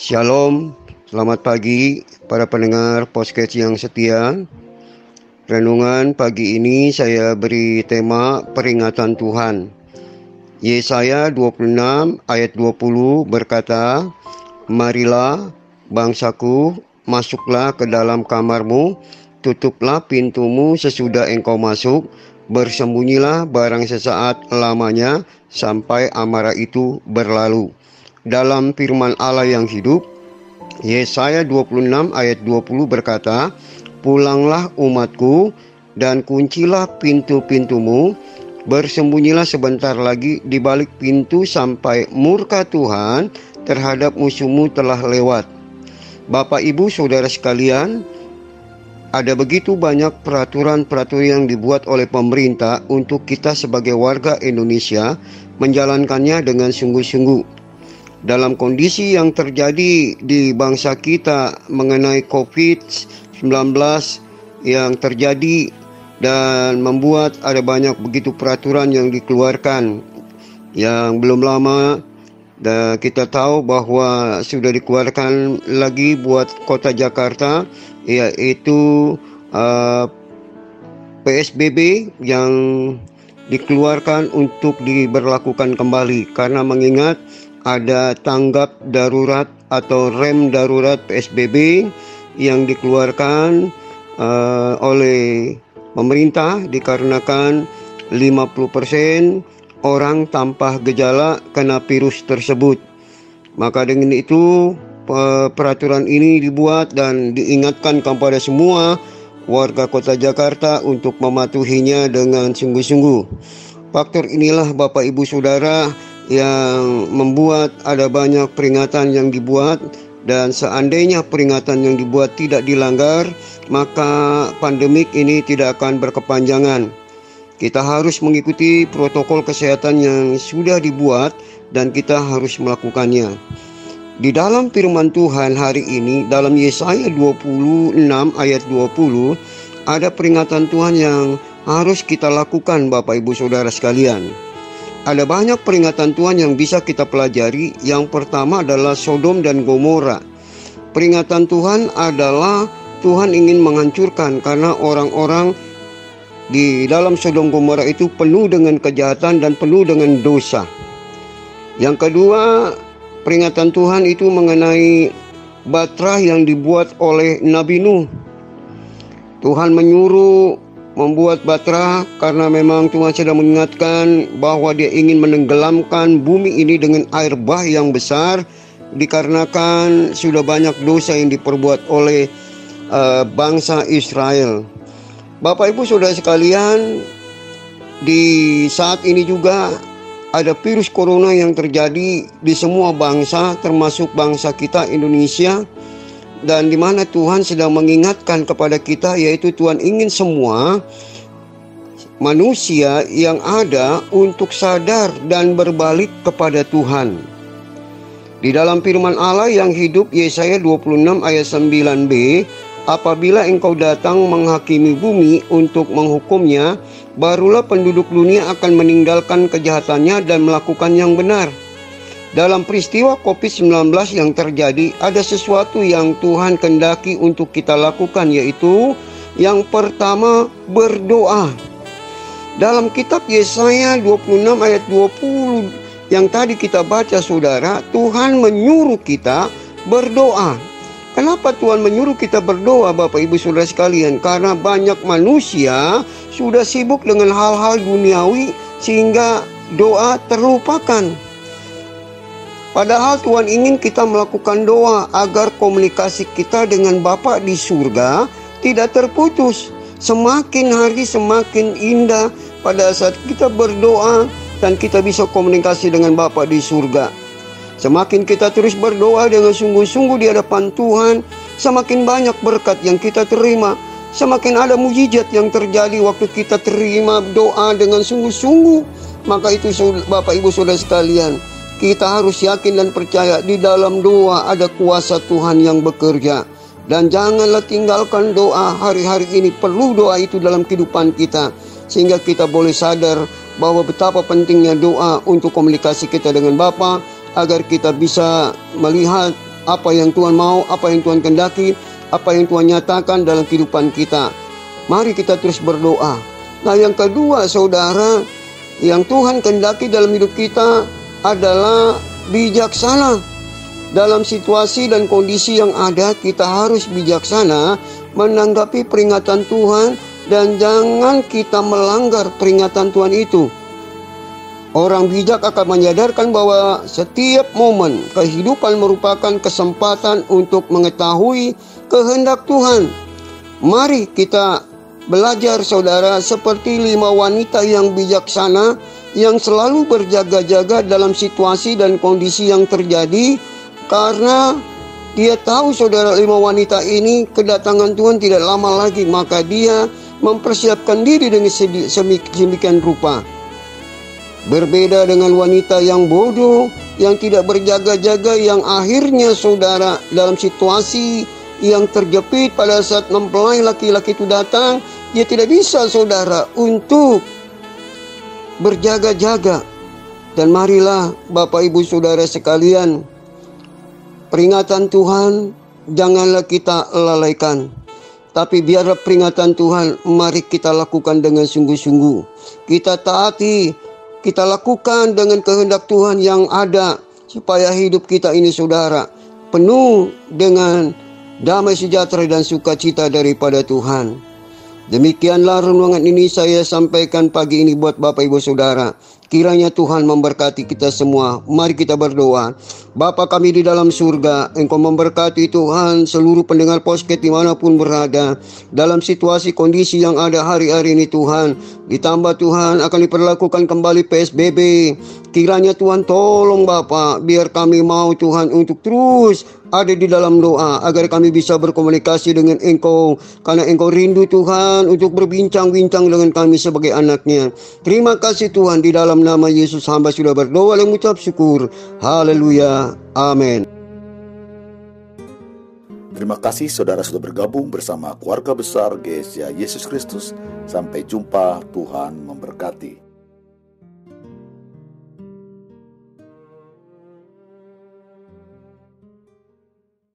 Shalom, selamat pagi para pendengar podcast yang setia. Renungan pagi ini saya beri tema peringatan Tuhan. Yesaya 26 ayat 20 berkata, Marilah bangsaku, masuklah ke dalam kamarmu, tutuplah pintumu sesudah engkau masuk, bersembunyilah barang sesaat lamanya sampai amarah itu berlalu dalam firman Allah yang hidup, Yesaya 26 ayat 20 berkata, Pulanglah umatku dan kuncilah pintu-pintumu, bersembunyilah sebentar lagi di balik pintu sampai murka Tuhan terhadap musuhmu telah lewat. Bapak Ibu Saudara sekalian, ada begitu banyak peraturan-peraturan yang dibuat oleh pemerintah untuk kita sebagai warga Indonesia menjalankannya dengan sungguh-sungguh dalam kondisi yang terjadi di bangsa kita mengenai COVID-19 yang terjadi dan membuat ada banyak begitu peraturan yang dikeluarkan yang belum lama. Dan kita tahu bahwa sudah dikeluarkan lagi buat kota Jakarta yaitu uh, PSBB yang dikeluarkan untuk diberlakukan kembali. Karena mengingat ada tanggap darurat atau rem darurat PSBB yang dikeluarkan uh, oleh pemerintah dikarenakan 50% orang tanpa gejala kena virus tersebut. Maka dengan itu peraturan ini dibuat dan diingatkan kepada semua warga kota Jakarta untuk mematuhinya dengan sungguh-sungguh. Faktor inilah Bapak Ibu Saudara yang membuat ada banyak peringatan yang dibuat dan seandainya peringatan yang dibuat tidak dilanggar maka pandemik ini tidak akan berkepanjangan. Kita harus mengikuti protokol kesehatan yang sudah dibuat dan kita harus melakukannya. Di dalam firman Tuhan hari ini dalam Yesaya 26 ayat 20 ada peringatan Tuhan yang harus kita lakukan Bapak Ibu Saudara sekalian. Ada banyak peringatan Tuhan yang bisa kita pelajari. Yang pertama adalah Sodom dan Gomora. Peringatan Tuhan adalah Tuhan ingin menghancurkan karena orang-orang di dalam Sodom Gomora itu penuh dengan kejahatan dan penuh dengan dosa. Yang kedua, peringatan Tuhan itu mengenai batra yang dibuat oleh Nabi Nuh. Tuhan menyuruh membuat batra karena memang Tuhan sedang mengingatkan bahwa dia ingin menenggelamkan bumi ini dengan air bah yang besar dikarenakan sudah banyak dosa yang diperbuat oleh uh, bangsa Israel. Bapak Ibu Saudara sekalian, di saat ini juga ada virus corona yang terjadi di semua bangsa termasuk bangsa kita Indonesia dan di mana Tuhan sedang mengingatkan kepada kita yaitu Tuhan ingin semua manusia yang ada untuk sadar dan berbalik kepada Tuhan. Di dalam firman Allah yang hidup Yesaya 26 ayat 9b, apabila engkau datang menghakimi bumi untuk menghukumnya, barulah penduduk dunia akan meninggalkan kejahatannya dan melakukan yang benar. Dalam peristiwa COVID-19 yang terjadi, ada sesuatu yang Tuhan kendaki untuk kita lakukan, yaitu yang pertama berdoa. Dalam kitab Yesaya 26 ayat 20 yang tadi kita baca saudara, Tuhan menyuruh kita berdoa. Kenapa Tuhan menyuruh kita berdoa Bapak Ibu Saudara sekalian? Karena banyak manusia sudah sibuk dengan hal-hal duniawi sehingga doa terlupakan. Padahal Tuhan ingin kita melakukan doa agar komunikasi kita dengan Bapa di surga tidak terputus. Semakin hari semakin indah pada saat kita berdoa dan kita bisa komunikasi dengan Bapa di surga. Semakin kita terus berdoa dengan sungguh-sungguh di hadapan Tuhan, semakin banyak berkat yang kita terima. Semakin ada mujizat yang terjadi waktu kita terima doa dengan sungguh-sungguh. Maka itu Bapak Ibu Saudara sekalian, kita harus yakin dan percaya di dalam doa ada kuasa Tuhan yang bekerja. Dan janganlah tinggalkan doa hari-hari ini. Perlu doa itu dalam kehidupan kita. Sehingga kita boleh sadar bahwa betapa pentingnya doa untuk komunikasi kita dengan Bapa agar kita bisa melihat apa yang Tuhan mau, apa yang Tuhan kendaki, apa yang Tuhan nyatakan dalam kehidupan kita. Mari kita terus berdoa. Nah, yang kedua, saudara, yang Tuhan kendaki dalam hidup kita adalah bijaksana. Dalam situasi dan kondisi yang ada, kita harus bijaksana menanggapi peringatan Tuhan dan jangan kita melanggar peringatan Tuhan itu. Orang bijak akan menyadarkan bahwa setiap momen kehidupan merupakan kesempatan untuk mengetahui kehendak Tuhan. Mari kita belajar saudara seperti lima wanita yang bijaksana yang selalu berjaga-jaga dalam situasi dan kondisi yang terjadi karena dia tahu saudara lima wanita ini kedatangan Tuhan tidak lama lagi maka dia mempersiapkan diri dengan sedemikian rupa. Berbeda dengan wanita yang bodoh, yang tidak berjaga-jaga, yang akhirnya saudara dalam situasi yang terjepit pada saat mempelai laki-laki itu datang, dia tidak bisa saudara untuk berjaga-jaga. Dan marilah Bapak Ibu Saudara sekalian, peringatan Tuhan janganlah kita lalaikan. Tapi biarlah peringatan Tuhan mari kita lakukan dengan sungguh-sungguh. Kita taati kita lakukan dengan kehendak Tuhan yang ada supaya hidup kita ini saudara penuh dengan damai sejahtera dan sukacita daripada Tuhan. Demikianlah renungan ini saya sampaikan pagi ini buat Bapak Ibu Saudara. Kiranya Tuhan memberkati kita semua. Mari kita berdoa. Bapa kami di dalam surga, Engkau memberkati Tuhan seluruh pendengar posket di mana pun berada. Dalam situasi kondisi yang ada hari-hari ini Tuhan. Ditambah Tuhan akan diperlakukan kembali PSBB. Kiranya Tuhan tolong Bapak, biar kami mau Tuhan untuk terus ada di dalam doa agar kami bisa berkomunikasi dengan Engkau karena Engkau rindu Tuhan untuk berbincang-bincang dengan kami sebagai anaknya. Terima kasih Tuhan di dalam nama Yesus hamba sudah berdoa dan mengucap syukur. Haleluya. Amin. Terima kasih saudara sudah bergabung bersama keluarga besar GSA Yesus Kristus. Sampai jumpa, Tuhan memberkati.